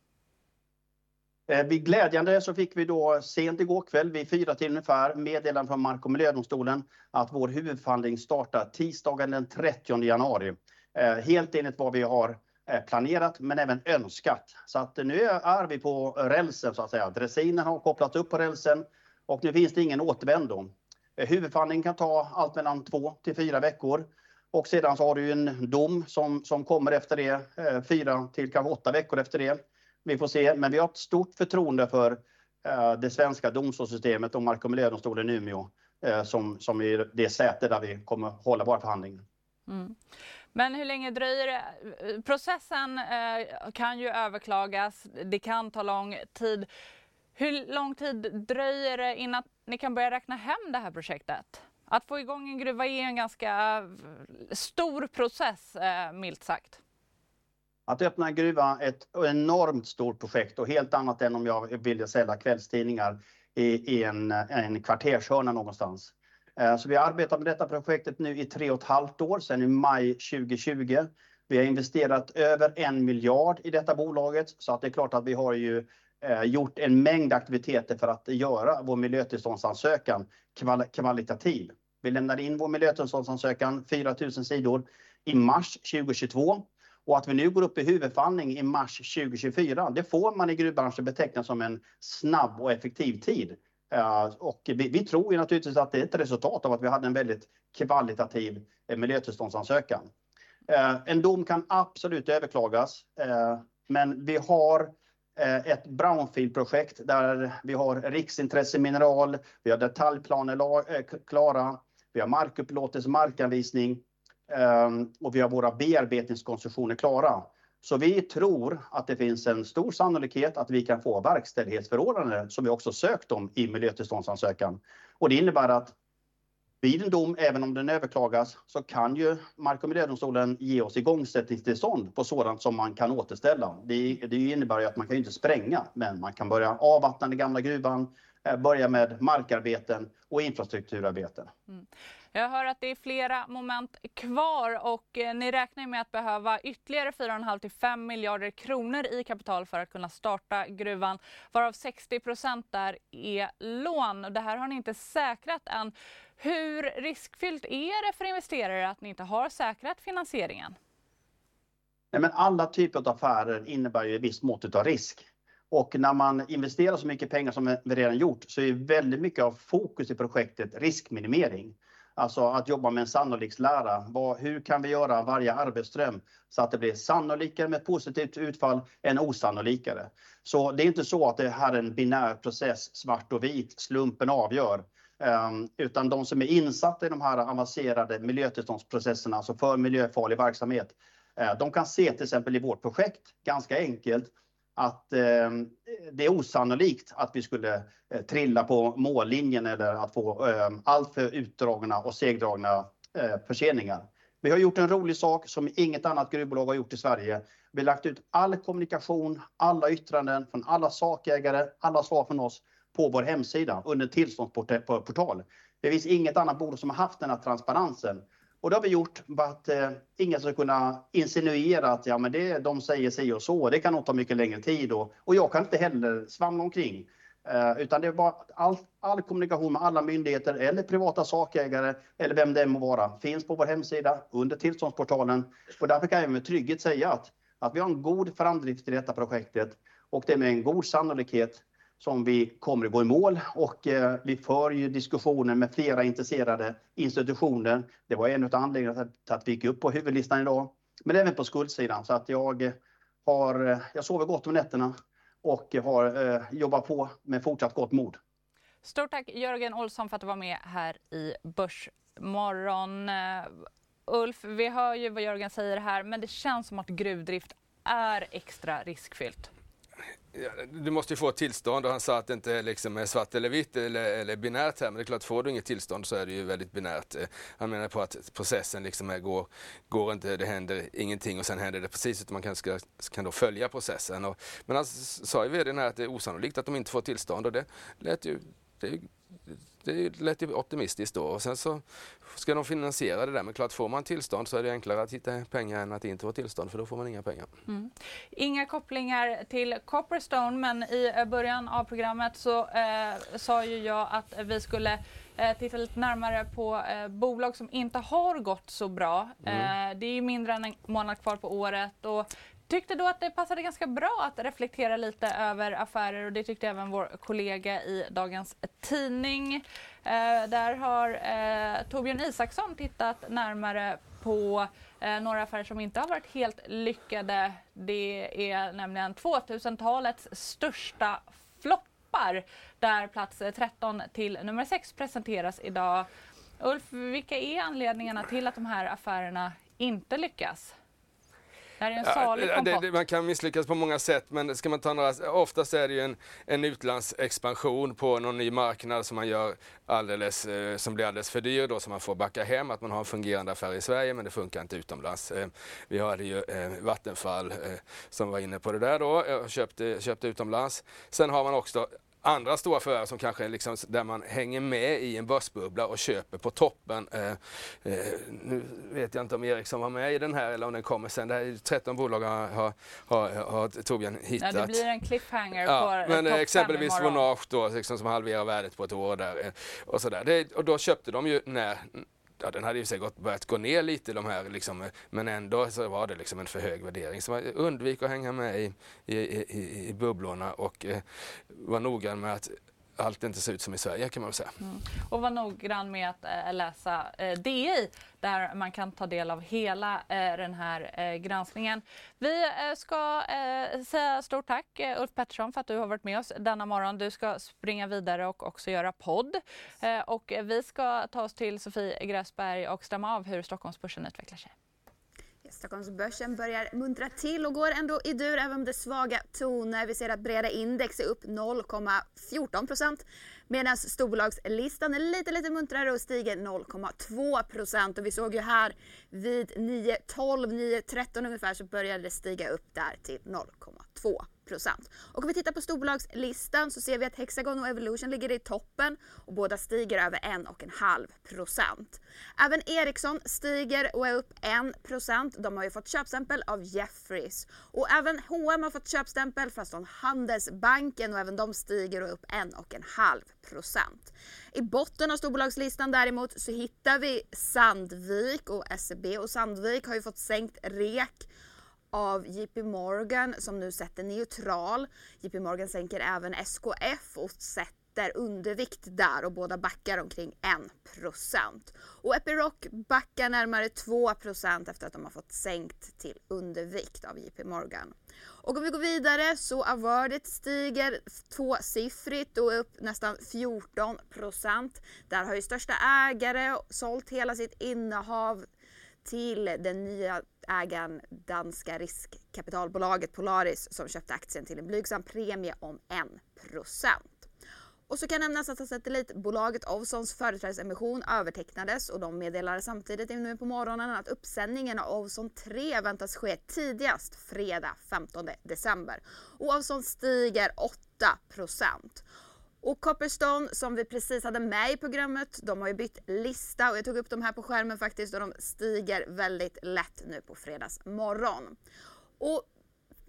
Eh, vid glädjande så fick vi då sent igår kväll vid fyra till ungefär meddelande från Mark och miljödomstolen att vår huvudförhandling startar tisdagen den 30 januari. Eh, helt enligt vad vi har planerat men även önskat. Så att nu är vi på rälsen så att säga. Dressinen har kopplats upp på rälsen och nu finns det ingen återvändo. Eh, huvudförhandlingen kan ta allt mellan två till fyra veckor. Och sedan så har du en dom som, som kommer efter det, eh, fyra till kanske åtta veckor efter det. Vi får se, men vi har ett stort förtroende för eh, det svenska domstolssystemet och Mark och miljödomstolen i Umeå som, som är det säte där vi kommer hålla våra förhandlingar. Mm. Men hur länge dröjer det? Processen kan ju överklagas, det kan ta lång tid. Hur lång tid dröjer det innan ni kan börja räkna hem det här projektet? Att få igång en gruva är en ganska eh, stor process, eh, milt sagt. Att öppna en gruva är ett enormt stort projekt och helt annat än om jag ville sälja kvällstidningar i, i en, en kvartershörna någonstans. Eh, så vi har arbetat med detta projektet nu i tre och ett halvt år, sedan i maj 2020. Vi har investerat över en miljard i detta bolaget så att det är klart att vi har ju Eh, gjort en mängd aktiviteter för att göra vår miljötillståndsansökan kval kvalitativ. Vi lämnade in vår miljötillståndsansökan, 4 000 sidor, i mars 2022. Och att vi nu går upp i huvudförhandling i mars 2024, det får man i gruvbranschen beteckna som en snabb och effektiv tid. Eh, och vi, vi, tror ju naturligtvis att det är ett resultat av att vi hade en väldigt kvalitativ eh, miljötillståndsansökan. En dom kan absolut överklagas, men vi har Eh, ett Brownfieldprojekt där vi har riksintressemineral, vi har detaljplaner eh, klara, vi har markupplåtelse, markanvisning ehm, och vi har våra bearbetningskonstruktioner klara. Så vi tror att det finns en stor sannolikhet att vi kan få verkställighetsförordnande som vi också sökt om i miljötillståndsansökan. Och det innebär att vid en dom, även om den överklagas, så kan ju Mark och miljödomstolen ge oss igångsättningstillstånd på sådant som man kan återställa. Det, det innebär ju att man kan inte spränga, men man kan börja avvattna den gamla gruvan, eh, börja med markarbeten och infrastrukturarbeten. Mm. Jag hör att det är flera moment kvar och eh, ni räknar med att behöva ytterligare 4,5 till 5 miljarder kronor i kapital för att kunna starta gruvan, varav 60 procent där är lån. Det här har ni inte säkrat än. Hur riskfyllt är det för investerare att ni inte har säkrat finansieringen? Nej, men alla typer av affärer innebär ju ett visst mått av risk. Och när man investerar så mycket pengar som vi redan gjort så är väldigt mycket av fokus i projektet riskminimering. Alltså att jobba med en sannolikslära. Vad, hur kan vi göra varje arbetsström så att det blir sannolikare med positivt utfall än osannolikare? Så det är inte så att det här är en binär process, svart och vit, slumpen avgör. Ehm, utan de som är insatta i de här avancerade miljötillståndsprocesserna, alltså för miljöfarlig verksamhet, eh, de kan se till exempel i vårt projekt, ganska enkelt, att ehm, det är osannolikt att vi skulle eh, trilla på mållinjen eller att få ehm, alltför utdragna och segdragna eh, förseningar. Vi har gjort en rolig sak som inget annat gruvbolag har gjort i Sverige. Vi har lagt ut all kommunikation, alla yttranden från alla sakägare, alla svar från oss på vår hemsida under tillståndsportal. Det finns inget annat bolag som har haft den här transparensen. Och det har vi gjort för att eh, ingen ska kunna insinuera att ja, men det, de säger sig och så. Det kan nog ta mycket längre tid och, och jag kan inte heller svamla omkring. Eh, utan det är bara all, all kommunikation med alla myndigheter eller privata sakägare eller vem det än må vara finns på vår hemsida under tillståndsportalen. Och därför kan jag med trygghet säga att, att vi har en god framdrift i detta projektet och det är med en god sannolikhet som vi kommer att gå i mål och eh, vi för ju diskussioner med flera intresserade institutioner. Det var en av anledningarna till att vi gick upp på huvudlistan idag, men även på skuldsidan så att jag eh, har, eh, jag sover gott om nätterna och har eh, jobbat på med fortsatt gott mod. Stort tack Jörgen Olsson för att du var med här i Börsmorgon. Eh, Ulf, vi hör ju vad Jörgen säger här, men det känns som att gruvdrift är extra riskfyllt. Du måste ju få ett tillstånd och han sa att det inte liksom är svart eller vitt eller, eller binärt här. Men det är klart, får du inget tillstånd så är det ju väldigt binärt. Eh, han menar på att processen liksom är, går, går inte, det händer ingenting och sen händer det precis. Utan man kan, ska, kan då följa processen. Och, men han sa ju vdn här att det är osannolikt att de inte får tillstånd och det lät ju det det lät ju optimistiskt då. Och sen så ska de finansiera det där. Men klart, får man tillstånd så är det enklare att hitta pengar än att inte få tillstånd för då får man inga pengar. Mm. Inga kopplingar till Copperstone men i början av programmet så eh, sa ju jag att vi skulle eh, titta lite närmare på eh, bolag som inte har gått så bra. Mm. Eh, det är ju mindre än en månad kvar på året och tyckte då att det passade ganska bra att reflektera lite över affärer och det tyckte även vår kollega i dagens tidning. Eh, där har eh, Torbjörn Isaksson tittat närmare på eh, några affärer som inte har varit helt lyckade. Det är nämligen 2000-talets största floppar där plats 13 till nummer 6 presenteras idag. Ulf, vilka är anledningarna till att de här affärerna inte lyckas? Det här är en salig ja, det, det, Man kan misslyckas på många sätt men ska man ta några, oftast är det ju en, en utlandsexpansion på någon ny marknad som man gör alldeles, eh, som blir alldeles för dyr då som man får backa hem. Att man har en fungerande affär i Sverige men det funkar inte utomlands. Eh, vi hade ju eh, Vattenfall som var inne på det där då och köpte, köpte utomlands. Sen har man också andra stora förvärv som kanske är liksom där man hänger med i en börsbubbla och köper på toppen. Eh, eh, nu vet jag inte om Ericsson var med i den här eller om den kommer sen. Det här är 13 bolag har, har, har, har Torbjörn hittat. Ja, det blir en cliffhanger ja, på Men eh, exempelvis Vonage då, liksom, som halverar värdet på ett år där. Eh, och, så där. Det, och då köpte de ju när ja, den hade ju gått, börjat gå ner lite de här, liksom, men ändå så var det liksom en för hög värdering. Så man undvik att hänga med i, i, i, i bubblorna och eh, var noggrann med att allt inte ser ut som i Sverige kan man väl säga. Mm. Och var noggrann med att äh, läsa äh, DI där man kan ta del av hela äh, den här granskningen. Vi ska säga stort tack Ulf Pettersson för att du har varit med oss denna morgon. Du ska springa vidare och också göra podd. och vi ska ta oss till Sofie Gräsberg och stämma av hur Stockholmsbörsen utvecklar sig. Stockholmsbörsen börjar muntra till och går ändå i dur även om det är svaga toner. Vi ser att breda index är upp 0,14 procent medan storbolagslistan är lite, lite muntrare och stiger 0,2 procent. Och vi såg ju här vid 9.12, 9.13 ungefär så började det stiga upp där till 0,2 och om vi tittar på storbolagslistan så ser vi att Hexagon och Evolution ligger i toppen och båda stiger över 1,5% Även Ericsson stiger och är upp 1% De har ju fått köpstämpel av Jeffries. Och även H&M har fått köpstämpel från Handelsbanken och även de stiger och är upp 1,5% I botten av storbolagslistan däremot så hittar vi Sandvik och SEB och Sandvik har ju fått sänkt REK av JP Morgan som nu sätter neutral. JP Morgan sänker även SKF och sätter undervikt där och båda backar omkring 1%. Och Epiroc backar närmare 2% efter att de har fått sänkt till undervikt av JP Morgan. Och om vi går vidare så Averdet stiger tvåsiffrigt och är upp nästan 14% Där har ju största ägare sålt hela sitt innehav till den nya ägaren danska riskkapitalbolaget Polaris som köpte aktien till en blygsam premie om 1%. Och så kan nämnas att satellitbolaget Ovzons företrädesemission övertecknades och de meddelade samtidigt nu på morgonen att uppsändningen av Ovzon 3 väntas ske tidigast fredag 15 december. Och Ovzon stiger 8 och Copperstone som vi precis hade med i programmet, de har ju bytt lista och jag tog upp dem här på skärmen faktiskt och de stiger väldigt lätt nu på fredagsmorgon. Och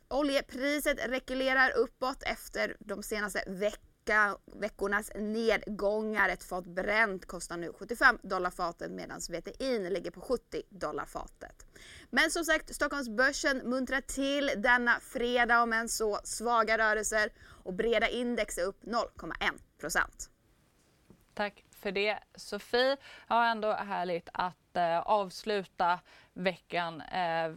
oljepriset rekylerar uppåt efter de senaste veckorna vecka, veckornas nedgångar. Ett fat bränt kostar nu 75 dollar fatet medan VTI ligger på 70 dollar fatet. Men som sagt, Stockholmsbörsen muntrar till denna fredag om än så svaga rörelser och breda index är upp 0,1% Tack för det Sofie. Ja, ändå härligt att eh, avsluta veckan eh,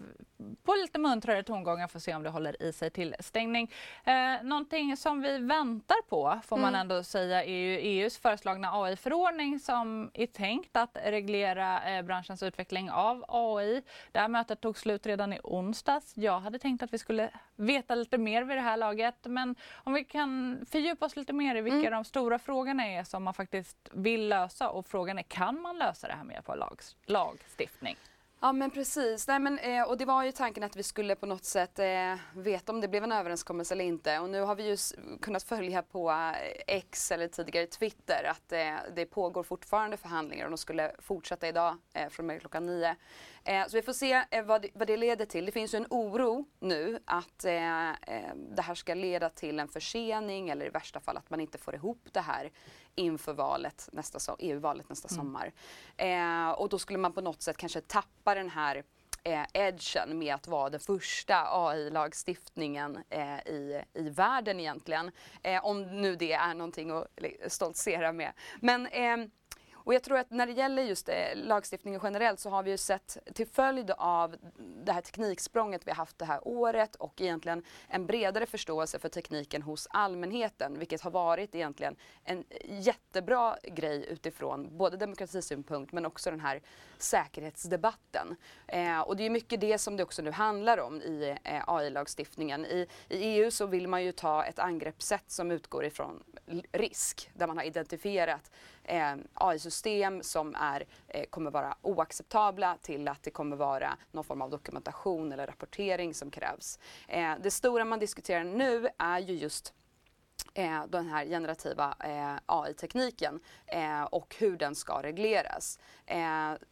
på lite muntrare tongångar för att se om det håller i sig till stängning. Eh, någonting som vi väntar på får man mm. ändå säga är ju EUs föreslagna AI-förordning som är tänkt att reglera eh, branschens utveckling av AI. Det här mötet tog slut redan i onsdags. Jag hade tänkt att vi skulle veta lite mer vid det här laget men om vi kan fördjupa oss lite mer i vilka mm. de stora frågorna är som man faktiskt vill lösa och frågan är kan man lösa det här med hjälp av lag, lagstiftning? Ja men precis, Nej, men, eh, och det var ju tanken att vi skulle på något sätt eh, veta om det blev en överenskommelse eller inte och nu har vi ju kunnat följa på eh, X eller tidigare Twitter att eh, det pågår fortfarande förhandlingar och de skulle fortsätta idag eh, från och med klockan nio. Eh, så vi får se vad, det, vad det leder till. Det finns ju en oro nu att det här ska leda till en försening eller i värsta fall att man inte får ihop det här inför valet nästa, EU-valet nästa mm. sommar. Eh, och då skulle man på något sätt kanske tappa den här eh, edgen med att vara den första AI-lagstiftningen eh, i, i världen egentligen. Eh, om nu det är någonting att stoltsera med. Men eh, och jag tror att när det gäller just det, lagstiftningen generellt så har vi ju sett till följd av det här tekniksprånget vi har haft det här året och egentligen en bredare förståelse för tekniken hos allmänheten, vilket har varit egentligen en jättebra grej utifrån både demokratisynpunkt men också den här säkerhetsdebatten. Eh, och det är mycket det som det också nu handlar om i eh, AI-lagstiftningen. I, I EU så vill man ju ta ett angreppssätt som utgår ifrån risk, där man har identifierat eh, AI-system som är, eh, kommer vara oacceptabla till att det kommer vara någon form av dokumentation eller rapportering som krävs. Eh, det stora man diskuterar nu är ju just eh, den här generativa eh, AI-tekniken eh, och hur den ska regleras.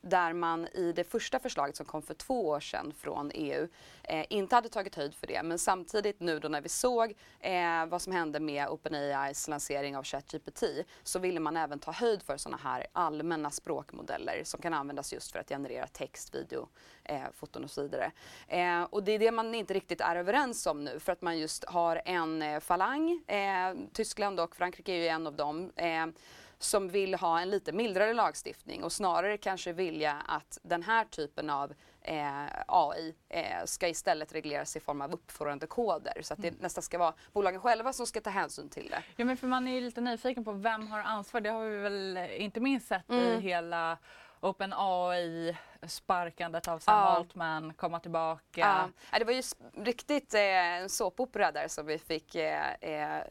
Där man i det första förslaget som kom för två år sedan från EU eh, inte hade tagit höjd för det. Men samtidigt nu då när vi såg eh, vad som hände med OpenAIs lansering av ChatGPT så ville man även ta höjd för sådana här allmänna språkmodeller som kan användas just för att generera text, video, eh, foton och så vidare. Eh, och det är det man inte riktigt är överens om nu för att man just har en eh, falang, eh, Tyskland och Frankrike är ju en av dem, eh, som vill ha en lite mildare lagstiftning och snarare kanske vilja att den här typen av eh, AI eh, ska istället regleras i form av uppförandekoder så att det mm. nästan ska vara bolagen själva som ska ta hänsyn till det. Ja men för man är ju lite nyfiken på vem har ansvar. Det har vi väl inte minst sett mm. i hela OpenAI, sparkandet av Sam ja. Altman, komma tillbaka. Ja. det var ju riktigt eh, såpopera där som vi fick eh, eh,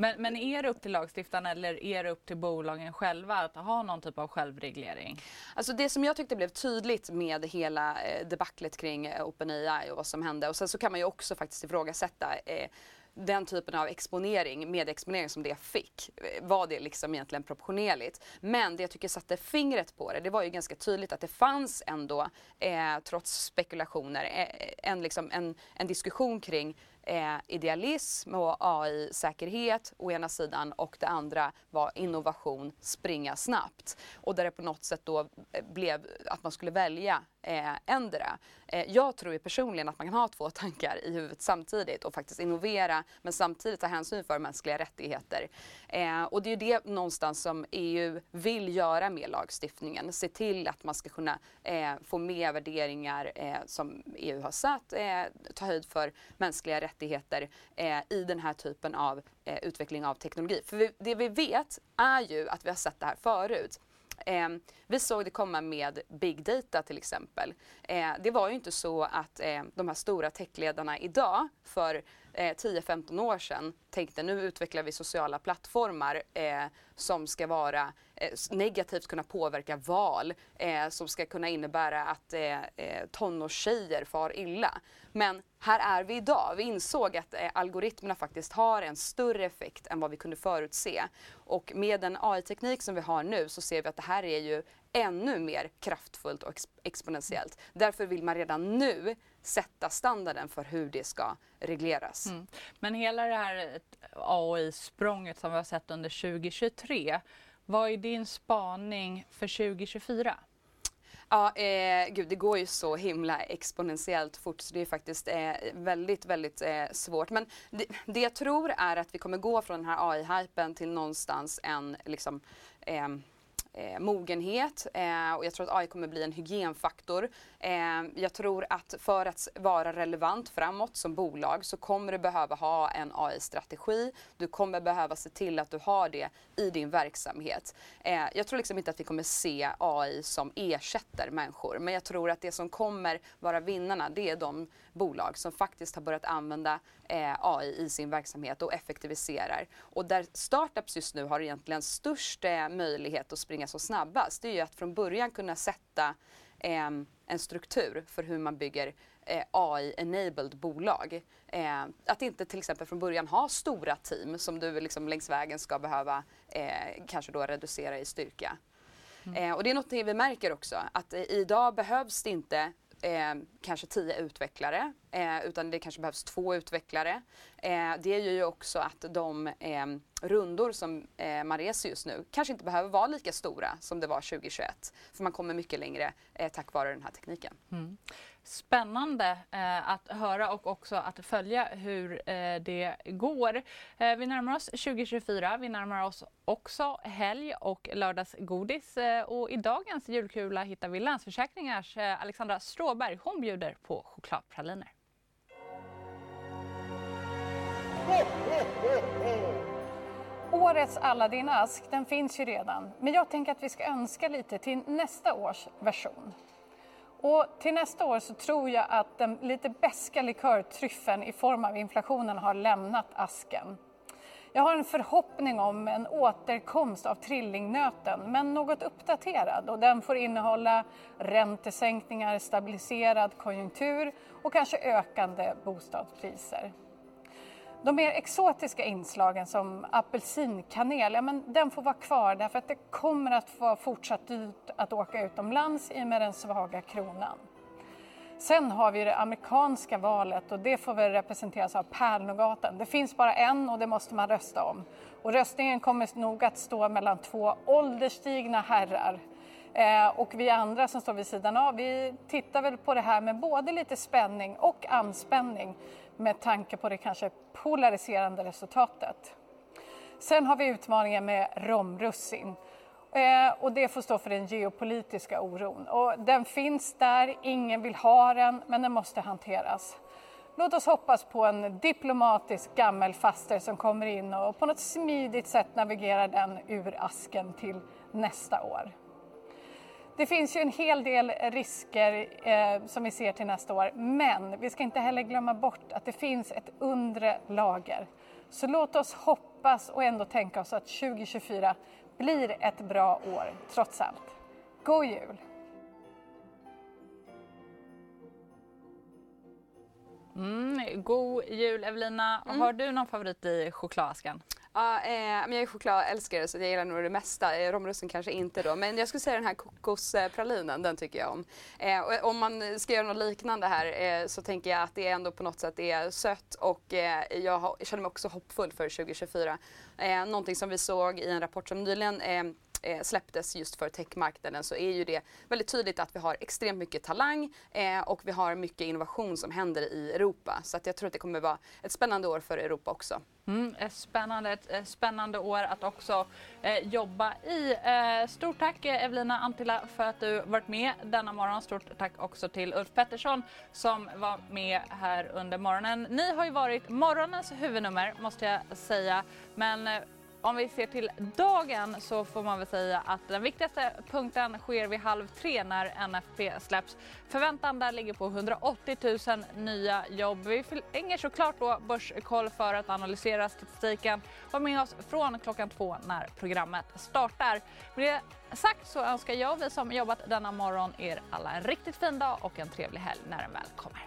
men, men är det upp till lagstiftarna eller är det upp till bolagen själva att ha någon typ av självreglering? Alltså det som jag tyckte blev tydligt med hela eh, debaclet kring eh, OpenAI och vad som hände och sen så kan man ju också faktiskt ifrågasätta eh, den typen av exponering, medieexponering som det fick, eh, var det liksom egentligen proportionerligt? Men det jag tycker satte fingret på det, det var ju ganska tydligt att det fanns ändå, eh, trots spekulationer, eh, en, liksom, en, en diskussion kring eh, idealism och AI-säkerhet å ena sidan och det andra var innovation, springa snabbt. Och där det på något sätt då eh, blev att man skulle välja eh, ändra. Eh, jag tror ju personligen att man kan ha två tankar i huvudet samtidigt och faktiskt innovera men samtidigt ta hänsyn för mänskliga rättigheter. Eh, och det är ju det någonstans som EU vill göra med lagstiftningen. Se till att man ska kunna eh, få med värderingar som EU har satt, ta höjd för mänskliga rättigheter i den här typen av utveckling av teknologi. För vi, det vi vet är ju att vi har sett det här förut. Eh, vi såg det komma med big data till exempel. Eh, det var ju inte så att eh, de här stora techledarna idag för Eh, 10-15 år sedan tänkte nu utvecklar vi sociala plattformar eh, som ska vara eh, negativt kunna påverka val, eh, som ska kunna innebära att eh, eh, tonårstjejer far illa. Men här är vi idag. Vi insåg att eh, algoritmerna faktiskt har en större effekt än vad vi kunde förutse. Och med den AI-teknik som vi har nu så ser vi att det här är ju ännu mer kraftfullt och exponentiellt. Därför vill man redan nu sätta standarden för hur det ska regleras. Mm. Men hela det här AI-språnget som vi har sett under 2023, vad är din spaning för 2024? Ja, eh, gud det går ju så himla exponentiellt fort så det är faktiskt eh, väldigt, väldigt eh, svårt. Men det, det, jag tror är att vi kommer gå från den här AI-hypen till någonstans en liksom eh, eh, mogenhet eh, och jag tror att AI kommer bli en hygienfaktor. Eh, jag tror att för att vara relevant framåt som bolag så kommer du behöva ha en AI-strategi. Du kommer behöva se till att du har det i din verksamhet. Eh, jag tror liksom inte att vi kommer se AI som ersätter människor men jag tror att det som kommer vara vinnarna det är de bolag som faktiskt har börjat använda eh, AI i sin verksamhet och effektiviserar. Och där startups just nu har egentligen störst eh, möjlighet att springa så snabbast, det är ju att från början kunna sätta eh, en struktur för hur man bygger eh, AI-enabled bolag. Eh, att inte till exempel från början ha stora team som du liksom längs vägen ska behöva eh, kanske då reducera i styrka. Mm. Eh, och det är något vi märker också att idag behövs det inte eh, kanske tio utvecklare eh, utan det kanske behövs två utvecklare. Eh, det gör ju också att de eh, rundor som eh, man reser just nu kanske inte behöver vara lika stora som det var 2021 för man kommer mycket längre eh, tack vare den här tekniken. Mm spännande eh, att höra och också att följa hur eh, det går. Eh, vi närmar oss 2024. Vi närmar oss också helg och lördagsgodis. Eh, och I dagens julkula hittar vi Länsförsäkringars eh, Alexandra Stråberg. Hon bjuder på chokladpraliner. Årets Aladdin-ask den finns ju redan, men jag tänker att vi ska önska lite till nästa års version. Och till nästa år så tror jag att den lite beska likörtryffeln i form av inflationen har lämnat asken. Jag har en förhoppning om en återkomst av trillingnöten, men något uppdaterad och den får innehålla räntesänkningar, stabiliserad konjunktur och kanske ökande bostadspriser. De mer exotiska inslagen som apelsinkanel, ja, men den får vara kvar därför att det kommer att vara fortsatt dyrt att åka utomlands i och med den svaga kronan. Sen har vi det amerikanska valet och det får väl representeras av pärlnougaten. Det finns bara en och det måste man rösta om. Och röstningen kommer nog att stå mellan två ålderstigna herrar. Eh, och vi andra som står vid sidan av, vi tittar väl på det här med både lite spänning och anspänning med tanke på det kanske polariserande resultatet. Sen har vi utmaningen med romrussin. Eh, och det får stå för den geopolitiska oron. Och den finns där, ingen vill ha den, men den måste hanteras. Låt oss hoppas på en diplomatisk gammelfaster som kommer in och på något smidigt sätt navigerar den ur asken till nästa år. Det finns ju en hel del risker eh, som vi ser till nästa år, men vi ska inte heller glömma bort att det finns ett undre lager. Så låt oss hoppas och ändå tänka oss att 2024 blir ett bra år, trots allt. God jul! Mm, god jul Evelina. Mm. Har du någon favorit i chokladasken? Ja, eh, men jag är chokladälskare så jag gillar nog det mesta. Eh, romrussin kanske inte då. Men jag skulle säga den här kokospralinen, den tycker jag om. Eh, och om man ska göra något liknande här eh, så tänker jag att det ändå på något sätt är sött och eh, jag, har, jag känner mig också hoppfull för 2024. Eh, någonting som vi såg i en rapport som nyligen eh, eh, släpptes just för techmarknaden så är ju det väldigt tydligt att vi har extremt mycket talang eh, och vi har mycket innovation som händer i Europa. Så att jag tror att det kommer vara ett spännande år för Europa också. Mm, spännande, ett eh, spännande år att också eh, jobba i. Eh, stort tack eh, Evelina Antila för att du varit med denna morgon. Stort tack också till Ulf Pettersson som var med här under morgonen. Ni har ju varit morgonens huvudnummer måste jag säga. Men eh, om vi ser till dagen så får man väl säga att den viktigaste punkten sker vid halv tre när NFP släpps. Förväntan där ligger på 180 000 nya jobb. Vi förlänger såklart då Börskoll för att analysera statistiken. Var med oss från klockan två när programmet startar. Med det sagt så önskar jag och vi som jobbat denna morgon er alla en riktigt fin dag och en trevlig helg när den väl kommer.